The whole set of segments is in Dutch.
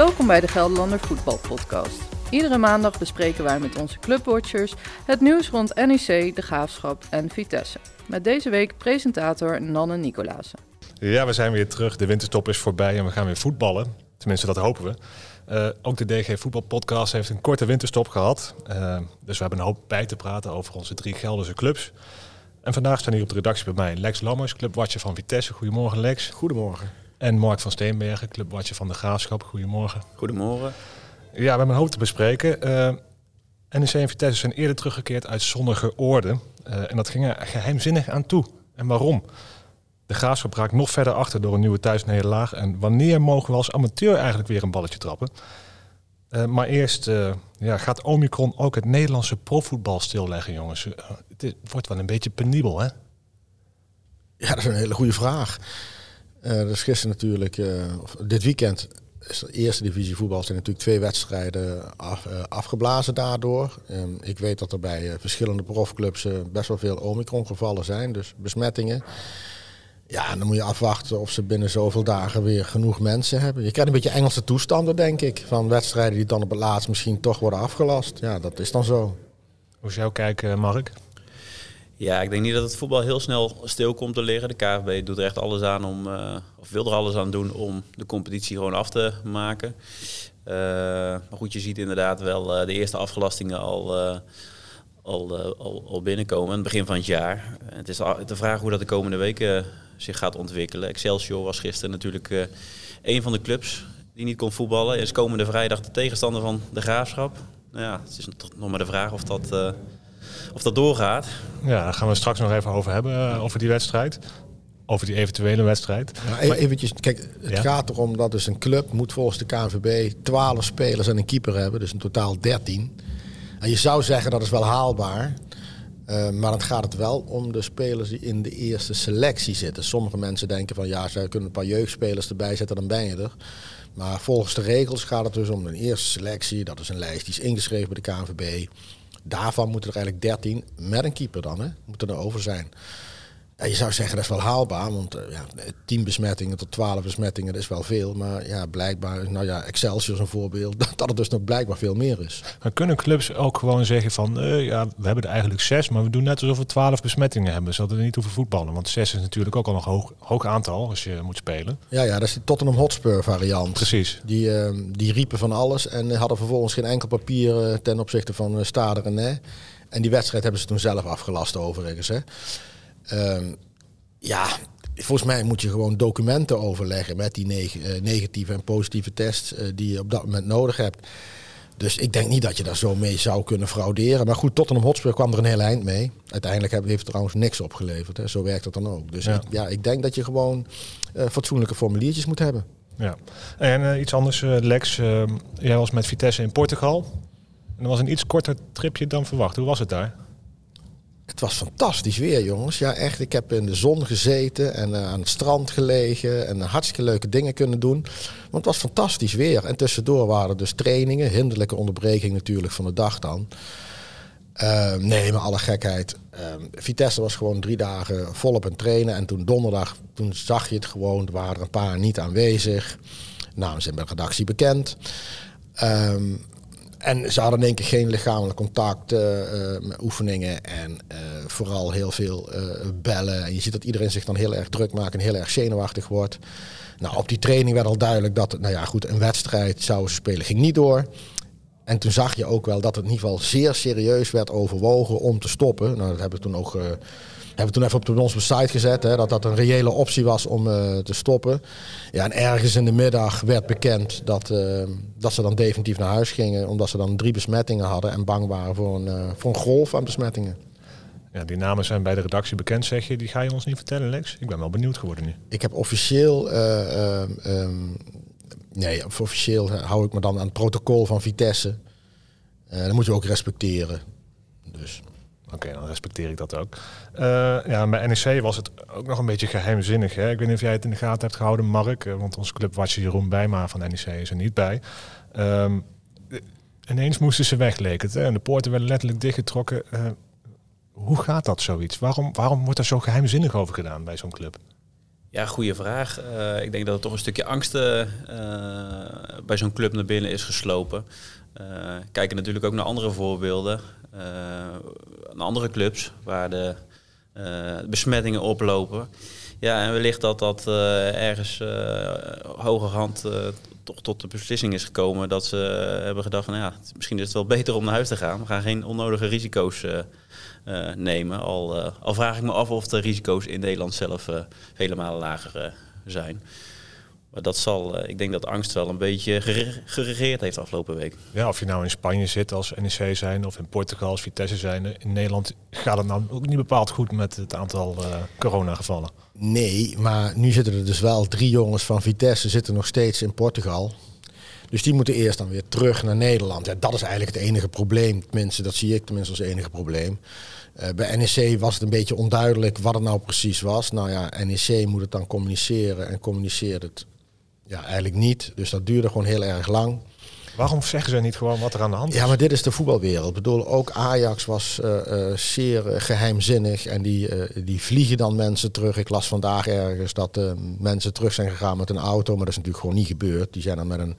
Welkom bij de Gelderlander Voetbal Podcast. Iedere maandag bespreken wij met onze clubwatchers het nieuws rond NEC, de Graafschap en Vitesse. Met deze week presentator Nanne Nicolaas. Ja, we zijn weer terug. De winterstop is voorbij en we gaan weer voetballen. Tenminste, dat hopen we. Uh, ook de DG Voetbalpodcast heeft een korte winterstop gehad. Uh, dus we hebben een hoop bij te praten over onze drie Gelderse clubs. En vandaag staan hier op de redactie bij mij Lex Lammers, clubwatcher van Vitesse. Goedemorgen Lex. Goedemorgen. En Mark van Steenbergen, clubwatcher van de Graafschap. Goedemorgen. Goedemorgen. Ja, we hebben een hoop te bespreken. Uh, NEC en Vitesse zijn eerder teruggekeerd uit zonnige oorden. Uh, en dat ging er geheimzinnig aan toe. En waarom? De Graafschap raakt nog verder achter door een nieuwe thuisnederlaag. En wanneer mogen we als amateur eigenlijk weer een balletje trappen? Uh, maar eerst, uh, ja, gaat Omicron ook het Nederlandse profvoetbal stilleggen, jongens? Uh, het wordt wel een beetje penibel, hè? Ja, dat is een hele goede vraag. Is gisteren natuurlijk, of dit weekend, is de eerste divisie voetbal zijn natuurlijk twee wedstrijden af, afgeblazen daardoor. Um, ik weet dat er bij verschillende profclubs best wel veel Omicron gevallen zijn, dus besmettingen. Ja, dan moet je afwachten of ze binnen zoveel dagen weer genoeg mensen hebben. Je krijgt een beetje Engelse toestanden, denk ik. Van wedstrijden die dan op het laatst misschien toch worden afgelast. Ja, dat is dan zo. Hoe zou kijken, Mark? Ja, ik denk niet dat het voetbal heel snel stil komt te liggen. De KVB doet echt alles aan om, uh, of wil er alles aan doen om de competitie gewoon af te maken. Uh, maar goed, je ziet inderdaad wel uh, de eerste afgelastingen al, al, al, binnenkomen aan het begin van het jaar. Het is de vraag hoe dat de komende weken zich gaat ontwikkelen. Excelsior was gisteren natuurlijk een van de clubs die niet kon voetballen. Is komende vrijdag de tegenstander van de Graafschap. Nou ja, het is nog maar de vraag of dat, of dat doorgaat. Ja, daar gaan we straks nog even over hebben, uh, over die wedstrijd. Over die eventuele wedstrijd. Ja, maar, eventjes, kijk, het ja? gaat erom dat dus een club moet volgens de KNVB 12 spelers en een keeper hebben. Dus in totaal 13. En je zou zeggen dat is wel haalbaar. Uh, maar dan gaat het wel om de spelers die in de eerste selectie zitten. Sommige mensen denken van ja, ze kunnen een paar jeugdspelers erbij zetten, dan ben je er. Maar volgens de regels gaat het dus om een eerste selectie. Dat is een lijst die is ingeschreven bij de KNVB. Daarvan moeten er eigenlijk 13 met een keeper dan, hè, moeten er over zijn. Ja, je zou zeggen dat is wel haalbaar, want uh, ja, 10 besmettingen tot 12 besmettingen dat is wel veel. Maar ja, blijkbaar, nou ja, Excelsior is een voorbeeld, dat, het dus nog blijkbaar veel meer is. Maar kunnen clubs ook gewoon zeggen van, uh, ja, we hebben er eigenlijk 6, maar we doen net alsof we 12 besmettingen hebben, zodat we niet hoeven voetballen. Want 6 is natuurlijk ook al een hoog, hoog aantal als je moet spelen. Ja, ja, dat is de Tottenham Hotspur variant. Precies. Die, uh, die riepen van alles en hadden vervolgens geen enkel papier ten opzichte van Stade René. En die wedstrijd hebben ze toen zelf afgelast overigens. Hè. Um, ja, volgens mij moet je gewoon documenten overleggen met die neg uh, negatieve en positieve tests uh, die je op dat moment nodig hebt. Dus ik denk niet dat je daar zo mee zou kunnen frauderen. Maar goed, Tottenham Hotspur kwam er een heel eind mee. Uiteindelijk heeft het trouwens niks opgeleverd. Hè. Zo werkt het dan ook. Dus ja, ik, ja, ik denk dat je gewoon uh, fatsoenlijke formuliertjes moet hebben. Ja. En iets anders, Lex. jij was met Vitesse in Portugal. En dat was een iets korter tripje dan verwacht. Hoe was het daar? Het was fantastisch weer, jongens. Ja, echt. Ik heb in de zon gezeten en uh, aan het strand gelegen en uh, hartstikke leuke dingen kunnen doen. Want het was fantastisch weer. En tussendoor waren dus trainingen, hinderlijke onderbreking natuurlijk van de dag dan. Uh, nee, maar alle gekheid. Vitesse was gewoon drie dagen volop aan trainen. En toen donderdag, toen zag je het gewoon. Er waren een paar niet aanwezig. Ze zijn bij de redactie bekend. Um, en ze hadden in één keer geen lichamelijk contact, uh, oefeningen en uh, vooral heel veel bellen. En je ziet dat iedereen zich dan heel erg druk maakt en heel erg zenuwachtig wordt. Nou, op die training werd al duidelijk dat, nou ja, goed, een wedstrijd zou spelen, ging niet door. En toen zag je ook wel dat het in ieder geval zeer serieus werd overwogen om te stoppen. Nou, dat hebben we toen ook hebben we toen even op onze site gezet, hè, dat dat een reële optie was om uh, te stoppen. Ja, en ergens in de middag werd bekend dat, uh, dat ze dan definitief naar huis gingen, omdat ze dan drie besmettingen hadden en bang waren voor een, uh, voor een golf aan besmettingen. Ja, die namen zijn bij de redactie bekend, zeg je. Die ga je ons niet vertellen, Lex? Ik ben wel benieuwd geworden nu. Ik heb officieel... Um, nee, officieel hou ik me dan aan het protocol van Vitesse. dat moet je ook respecteren. Dus... Oké, dan respecteer ik dat ook. Uh, ja, bij NEC was het ook nog een beetje geheimzinnig. Hè? Ik weet niet of jij het in de gaten hebt gehouden, Mark. Want onze clubwatcher Jeroen Bijma van NEC is er niet bij. Um, ineens moesten ze weg, leek het. Hè? En de poorten werden letterlijk dichtgetrokken. Hoe gaat dat zoiets? Waarom, waarom wordt er zo geheimzinnig over gedaan bij zo'n club? Ja, goede vraag. Uh, ik denk dat er toch een stukje angst uh, bij zo'n club naar binnen is geslopen. Uh, kijken natuurlijk ook naar andere voorbeelden. naar andere clubs waar de besmettingen oplopen. Ja, en wellicht dat dat ergens hogerhand toch tot de beslissing is gekomen dat ze hebben gedacht van ja, misschien is het wel beter om naar huis te gaan. We gaan geen onnodige risico's uh, nemen. Al, al vraag ik me af of de risico's in Nederland zelf vele malen lager zijn. Maar dat zal, ik denk dat angst wel een beetje geregeerd heeft afgelopen week. Ja, of je nou in Spanje zit als NEC zijn of in Portugal als Vitesse zijn. In Nederland gaat het nou ook niet bepaald goed met het aantal uh, coronagevallen. Nee, maar nu zitten er dus wel drie jongens van Vitesse zitten nog steeds in Portugal. Dus die moeten eerst dan weer terug naar Nederland. Ja, dat is eigenlijk het enige probleem. Tenminste, dat zie ik tenminste als enige probleem. Uh, bij NEC was het een beetje onduidelijk wat het nou precies was. Nou ja, NEC moet het dan communiceren en communiceert het ja, eigenlijk niet. Dus dat duurde gewoon heel erg lang. Waarom zeggen ze niet gewoon wat er aan de hand is? Ja, maar dit is de voetbalwereld. Ik bedoel, ook Ajax was uh, uh, zeer geheimzinnig. En die, die vliegen dan mensen terug. Ik las vandaag ergens dat mensen terug zijn gegaan met een auto. Maar dat is natuurlijk gewoon niet gebeurd. Die zijn dan met een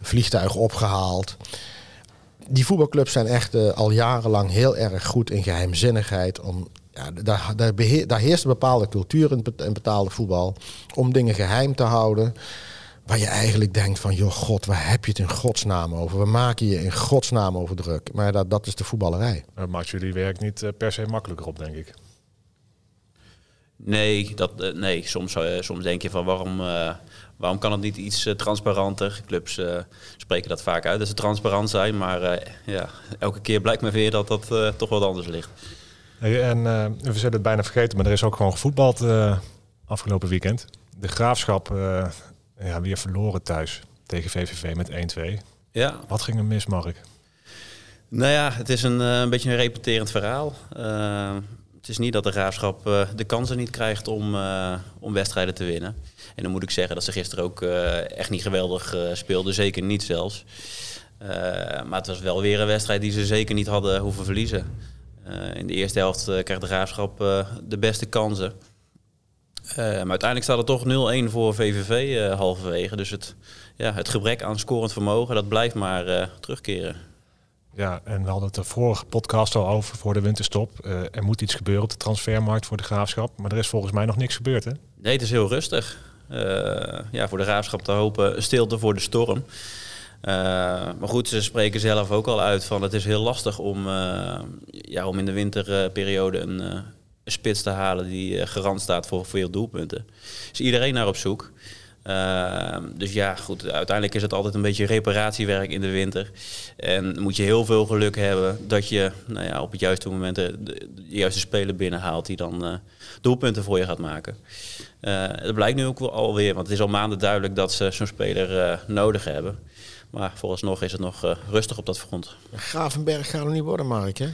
vliegtuig opgehaald. Die voetbalclubs zijn echt al jarenlang heel erg goed in geheimzinnigheid. Om, ja, daar, daar, beheer, daar heerst een bepaalde cultuur in, in betaalde voetbal. Om dingen geheim te houden. Waar je eigenlijk denkt van, joh god, waar heb je het in godsnaam over? We maken je in godsnaam over druk. Maar dat, dat is de voetballerij. Dat maakt jullie werk niet uh, per se makkelijker op, denk ik. Nee, dat, uh, nee. Soms, soms denk je van waarom Waarom kan het niet iets uh, transparanter? Clubs uh, spreken dat vaak uit dat ze transparant zijn, maar uh, ja, elke keer blijkt me weer dat dat toch wat anders ligt. Hey, en we zullen het bijna vergeten, maar er is ook gewoon gevoetbald afgelopen weekend. De graafschap ja, weer verloren thuis tegen VVV met 1-2. Ja. Wat ging er mis, Mark? Nou ja, het is een, een beetje een repeterend verhaal. het is niet dat de graafschap de kansen niet krijgt om, om wedstrijden te winnen. En dan moet ik zeggen dat ze gisteren ook eh, echt niet geweldig speelden. Zeker niet zelfs. Eh, maar het was wel weer een wedstrijd die ze zeker niet hadden hoeven verliezen. in de eerste helft krijgt de Graafschap de beste kansen. Maar uiteindelijk staat het toch 0-1 voor VVV halverwege. Dus het, ja, het gebrek aan scorend vermogen, dat blijft maar terugkeren. Ja, en we hadden het de vorige podcast al over voor de winterstop. er moet iets gebeuren op de transfermarkt voor de graafschap. Maar er is volgens mij nog niks gebeurd, hè? Nee, het is heel rustig. Eh, ja, voor de graafschap te hopen stilte voor de storm. Uh, maar goed, ze spreken zelf ook al uit van het is heel lastig om, ja, om in de winterperiode een, spits te halen die garant staat voor veel doelpunten. Is iedereen naar op zoek. Uh, dus ja, goed, uiteindelijk is het altijd een beetje reparatiewerk in de winter. En moet je heel veel geluk hebben dat je nou ja, op het juiste moment de, juiste speler binnenhaalt die dan uh, doelpunten voor je gaat maken. Uh, dat blijkt nu ook alweer, want het is al maanden duidelijk dat ze zo'n speler nodig hebben. Maar vooralsnog is het nog rustig op dat front. Gravenberg gaat er niet worden, Mark, hè?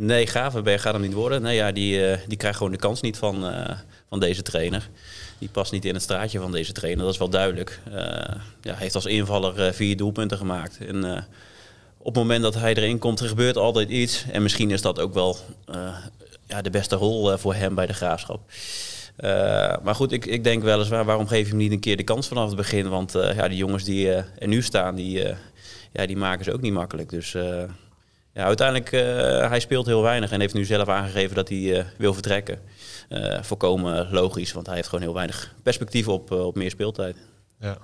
Nee, Gravenberg gaat er niet worden. Nee, ja, die, die krijgt gewoon de kans niet van, van deze trainer die past niet in het straatje van deze trainer. Dat is wel duidelijk. Uh, ja, heeft als invaller uh, vier doelpunten gemaakt. En uh, op het moment dat hij erin komt, er gebeurt altijd iets. En misschien is dat ook wel ja, de beste rol voor hem bij de graafschap. maar goed, ik, ik denk weliswaar, waarom geef je hem niet een keer de kans vanaf het begin? Want ja, die jongens die er nu staan, die, ja, die maken ze ook niet makkelijk. Dus uiteindelijk, hij speelt heel weinig en heeft nu zelf aangegeven dat hij wil vertrekken uh, volkomen logisch, want hij heeft gewoon heel weinig perspectief op, uh, op meer speeltijd. Ja.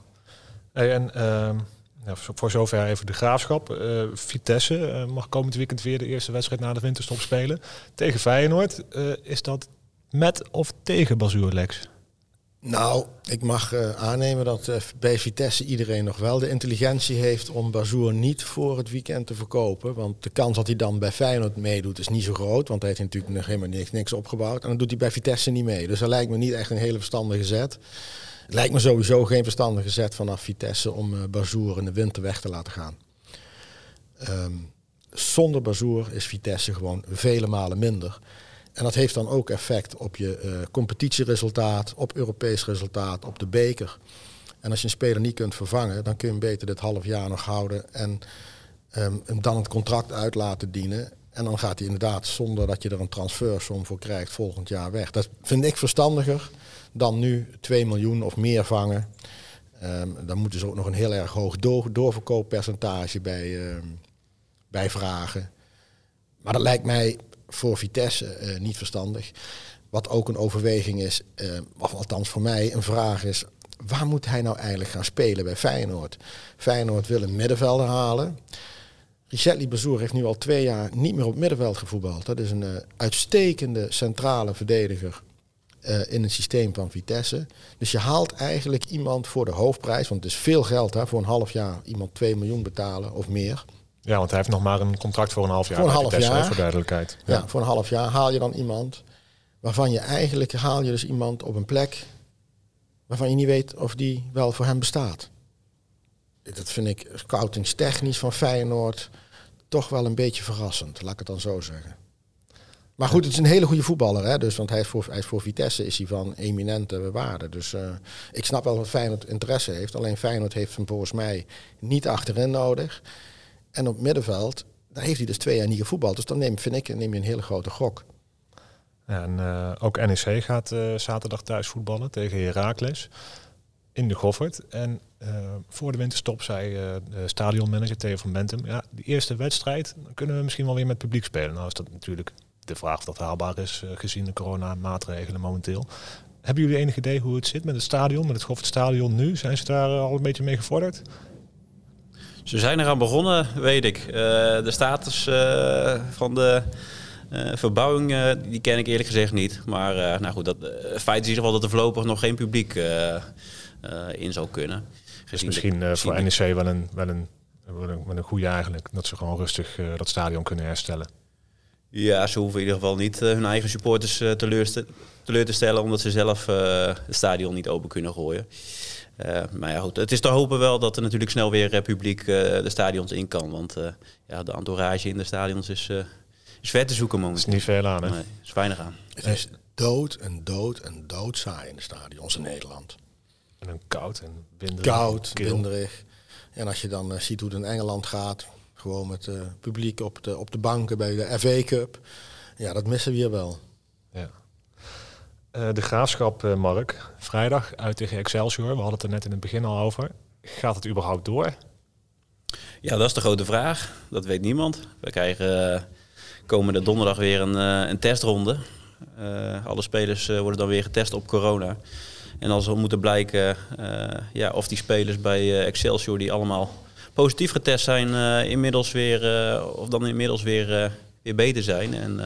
En uh, voor zover even de graafschap. Uh, Vitesse mag komend weekend weer de eerste wedstrijd na de winterstop spelen. Tegen Feyenoord. is dat met of tegen Bazuur Lex? Nou, ik mag uh, aannemen dat uh, bij Vitesse iedereen nog wel de intelligentie heeft om Bazoer niet voor het weekend te verkopen. Want de kans dat hij dan bij Feyenoord meedoet is niet zo groot. Want hij heeft natuurlijk nog helemaal niks, opgebouwd. En dan doet hij bij Vitesse niet mee. Dus dat lijkt me niet echt een hele verstandige zet. Het lijkt me sowieso geen verstandige zet vanaf Vitesse om uh, in de winter weg te laten gaan. Um, zonder Bazoer is Vitesse gewoon vele malen minder. En dat heeft dan ook effect op je uh, competitieresultaat, op Europees resultaat, op de beker. En als je een speler niet kunt vervangen, dan kun je hem beter dit half jaar nog houden en um, hem dan het contract uit laten dienen. En dan gaat hij inderdaad, zonder dat je er een transfersom voor krijgt, volgend jaar weg. Dat vind ik verstandiger dan nu 2 miljoen of meer vangen. Ehm, dan moeten ze ook nog een heel erg hoog door, doorverkooppercentage bij, ehm, bij vragen. Maar dat lijkt mij voor Vitesse eh, niet verstandig. Wat ook een overweging is, uh, of althans voor mij een vraag is, waar moet hij nou eigenlijk gaan spelen bij Feyenoord? Feyenoord wil een middenvelder halen. Richetli Bezoer heeft nu al twee jaar niet meer op middenveld gevoetbald. Dat is een uh, uitstekende centrale verdediger in het systeem van Vitesse. Dus je haalt eigenlijk iemand voor de hoofdprijs, want het is veel geld hè, voor een half jaar iemand 2 miljoen betalen of meer. Ja, want hij heeft nog maar een contract voor een half jaar. Voor een half Vitesse, jaar. Voor duidelijkheid. Ja. ja, voor een half jaar haal je dan iemand waarvan je eigenlijk haal je dus iemand op een plek waarvan je niet weet of die wel voor hem bestaat. Dat vind ik scoutingstechnisch van Feyenoord toch wel een beetje verrassend, laat ik het dan zo zeggen. Maar goed, het is een hele goede voetballer. Hè? Dus, want hij is, voor, hij is voor Vitesse is hij van eminente waarde. Dus uh, ik snap wel dat Feyenoord interesse heeft. Alleen Feyenoord heeft hem volgens mij niet achterin nodig. En op middenveld, daar heeft hij dus twee jaar niet gevoetbald. Dus dan neem, vind ik, neem je een hele grote gok. En uh, ook NEC gaat uh, zaterdag thuis voetballen tegen Heracles in de Goffert. En uh, voor de winterstop zei de stadionmanager Theo van Bentum... ja, die eerste wedstrijd kunnen we misschien wel weer met publiek spelen. Nou is dat natuurlijk de vraag of dat haalbaar is gezien de coronamaatregelen momenteel. Hebben jullie enig idee hoe het zit met het stadion, met het Goffertstadion nu? Zijn ze daar al een beetje mee gevorderd? Ze zijn eraan begonnen, weet ik. Uh, de status uh, van de uh, verbouwing, die ken ik eerlijk gezegd niet. Maar nou goed, dat, het feit is in ieder geval dat er voorlopig nog geen publiek in zou kunnen. Dus misschien de, voor NEC wel een, wel, een, wel, een, wel een goede eigenlijk. Dat ze gewoon rustig dat stadion kunnen herstellen. Ja, ze hoeven in ieder geval niet hun eigen supporters teleur, teleur te stellen... omdat ze zelf het stadion niet open kunnen gooien. Uh, maar ja, goed, het is te hopen wel dat er natuurlijk snel weer uh, publiek uh, de stadions in kan. Want ja, de entourage in de stadions is, is ver te zoeken momenteel. is niet veel aan, hè? Nee, is weinig aan. Het is dood en dood en dood saai in de stadions in Nederland. En een koud en winderig. Koud, winderig. En als je dan ziet hoe het in Engeland gaat, gewoon met publiek op de, op de banken bij de FA Cup. Ja, dat missen we hier wel. Ja. Uh, de graafschap, uh, Mark. Vrijdag uit tegen Excelsior. We hadden het er net in het begin al over. Gaat het überhaupt door? Ja, dat is de grote vraag. Dat weet niemand. We krijgen uh, komende donderdag weer een, een testronde. alle spelers worden dan weer getest op corona. En als er moeten blijken ja, of die spelers bij Excelsior die allemaal positief getest zijn, inmiddels weer, of dan inmiddels weer, weer beter zijn. En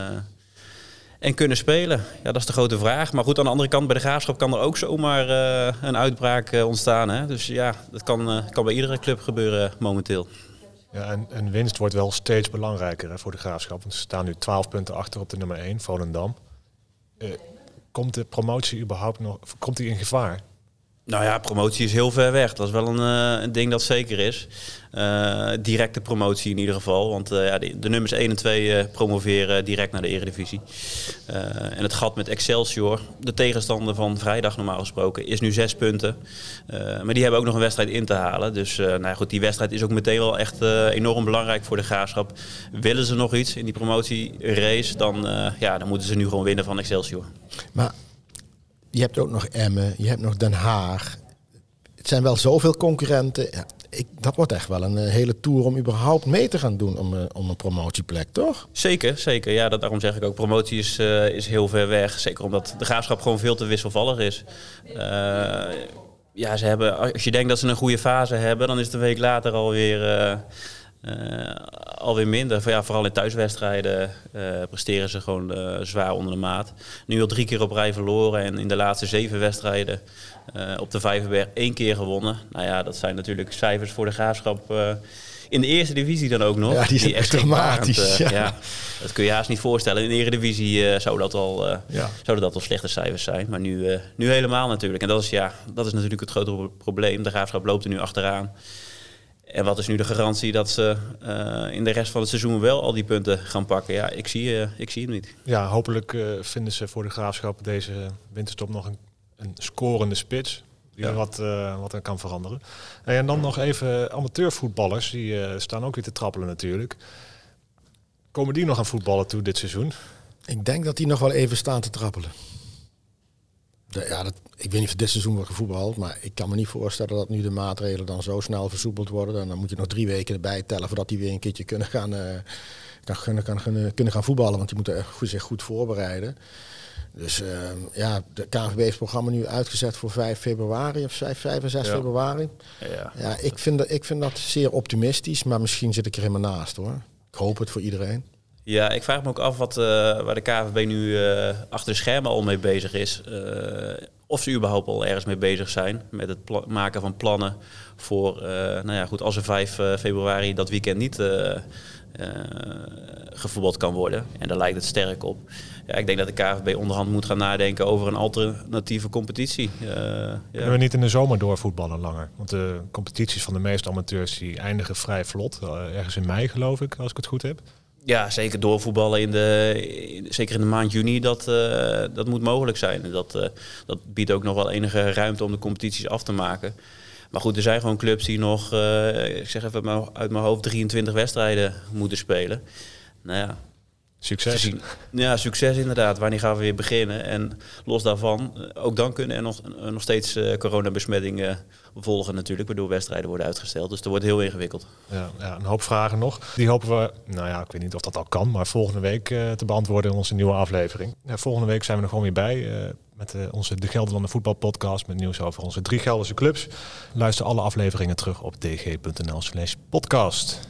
en kunnen spelen? Ja, dat is de grote vraag. Maar goed, aan de andere kant, bij de graafschap kan er ook zomaar uh, een uitbraak uh, ontstaan. Hè? Dus ja, dat kan, uh, kan bij iedere club gebeuren momenteel. Ja, en, en, winst wordt wel steeds belangrijker hè, voor de graafschap. Want ze staan nu 12 punten achter op de nummer 1, Volendam. komt de promotie überhaupt nog komt die in gevaar? Nou ja, promotie is heel ver weg. Dat is wel een, uh, een ding dat zeker is. Uh, directe promotie in ieder geval. Want uh, ja, de, de, nummers 1 en 2 promoveren direct naar de eredivisie. en het gat met Excelsior, de tegenstander van vrijdag normaal gesproken, is nu zes punten. maar die hebben ook nog een wedstrijd in te halen. Dus nou ja, goed, die wedstrijd is ook meteen wel echt enorm belangrijk voor de graafschap. Willen ze nog iets in die promotierace, dan, ja, dan moeten ze nu gewoon winnen van Excelsior. Maar je hebt ook nog Emmen, je hebt nog Den Haag. Het zijn wel zoveel concurrenten. Ja, ik, dat wordt echt wel een uh, hele tour om überhaupt mee te gaan doen om, uh, om een promotieplek, toch? Zeker, zeker. Ja, dat, daarom zeg ik ook, promotie is, uh, is heel ver weg. Zeker omdat de graafschap gewoon veel te wisselvallig is. ja, ze hebben, als je denkt dat ze een goede fase hebben, dan is het een week later alweer... Uh, alweer minder. Ja, vooral in thuiswedstrijden uh, presteren ze gewoon uh, zwaar onder de maat. Nu al drie keer op rij verloren en in de laatste zeven wedstrijden op de Vijverberg één keer gewonnen. Nou ja, dat zijn natuurlijk cijfers voor de graafschap. in de eerste divisie dan ook nog. Ja, die, die echt dramatisch. Ja. ja. dat kun je haast niet voorstellen. In de eredivisie zou, dat al, ja. zouden dat al slechte cijfers zijn. Maar nu, nu helemaal natuurlijk. En dat is, ja, dat is natuurlijk het grote probleem. De graafschap loopt er nu achteraan. En wat is nu de garantie dat ze uh, in de rest van het seizoen wel al die punten gaan pakken? Ja, ik zie, uh, ik zie het niet. Ja, hopelijk uh, vinden ze voor de graafschap deze winterstop nog een, een scorende spits. Die ja. wat, wat er kan veranderen. En dan nog even amateurvoetballers. Die staan ook weer te trappelen natuurlijk. Komen die nog aan voetballen toe dit seizoen? Ik denk dat die nog wel even staan te trappelen. De, ja, dat, ik weet niet of dit seizoen wordt gevoetbald, maar ik kan me niet voorstellen dat nu de maatregelen dan zo snel versoepeld worden. En dan moet je nog drie weken erbij tellen voordat die weer een keertje kunnen gaan, uh, kan, kan, kan, kunnen gaan voetballen. Want die moeten goed, zich goed voorbereiden. Dus uh, ja, de KNVB heeft het programma nu uitgezet voor 5 februari of 5, 5 en 6 ja. februari. Ja, ja ik, vind dat, ik vind dat zeer optimistisch, maar misschien zit ik er helemaal naast hoor. Ik hoop het voor iedereen. Ja, ik vraag me ook af wat, uh, waar de KVB nu uh, achter de schermen al mee bezig is. Uh, of ze überhaupt al ergens mee bezig zijn met het maken van plannen voor, nou ja, goed, als er 5 februari dat weekend niet gevoetbald kan worden. En daar lijkt het sterk op. Ja, ik denk dat de KVB onderhand moet gaan nadenken over een alternatieve competitie. ja. Kunnen we niet in de zomer doorvoetballen langer? Want de competities van de meeste amateurs die eindigen vrij vlot. ergens in mei geloof ik, als ik het goed heb. Ja, zeker doorvoetballen in de, zeker in de maand juni, dat, uh, dat moet mogelijk zijn. En dat, uh, dat biedt ook nog wel enige ruimte om de competities af te maken. Maar goed, er zijn gewoon clubs die nog, uh, ik zeg even uit mijn hoofd, 23 wedstrijden moeten spelen. Nou ja, Succes. Ja, succes inderdaad. Wanneer gaan we weer beginnen? En los daarvan, eh, ook dan kunnen er nog, eh, nog steeds uh, coronabesmettingen volgen natuurlijk, waardoor wedstrijden worden uitgesteld. Dus dat wordt heel ingewikkeld. Ja, ja, een hoop vragen nog. Die hopen we, nou ja, ik weet niet of dat al kan, maar volgende week uh, te beantwoorden in onze nieuwe aflevering. Ja, volgende week zijn we er gewoon weer bij. Uh, met onze De Gelderlanden Voetbalpodcast met nieuws over onze drie Gelderse clubs. Luister alle afleveringen terug op dg.nl slash podcast.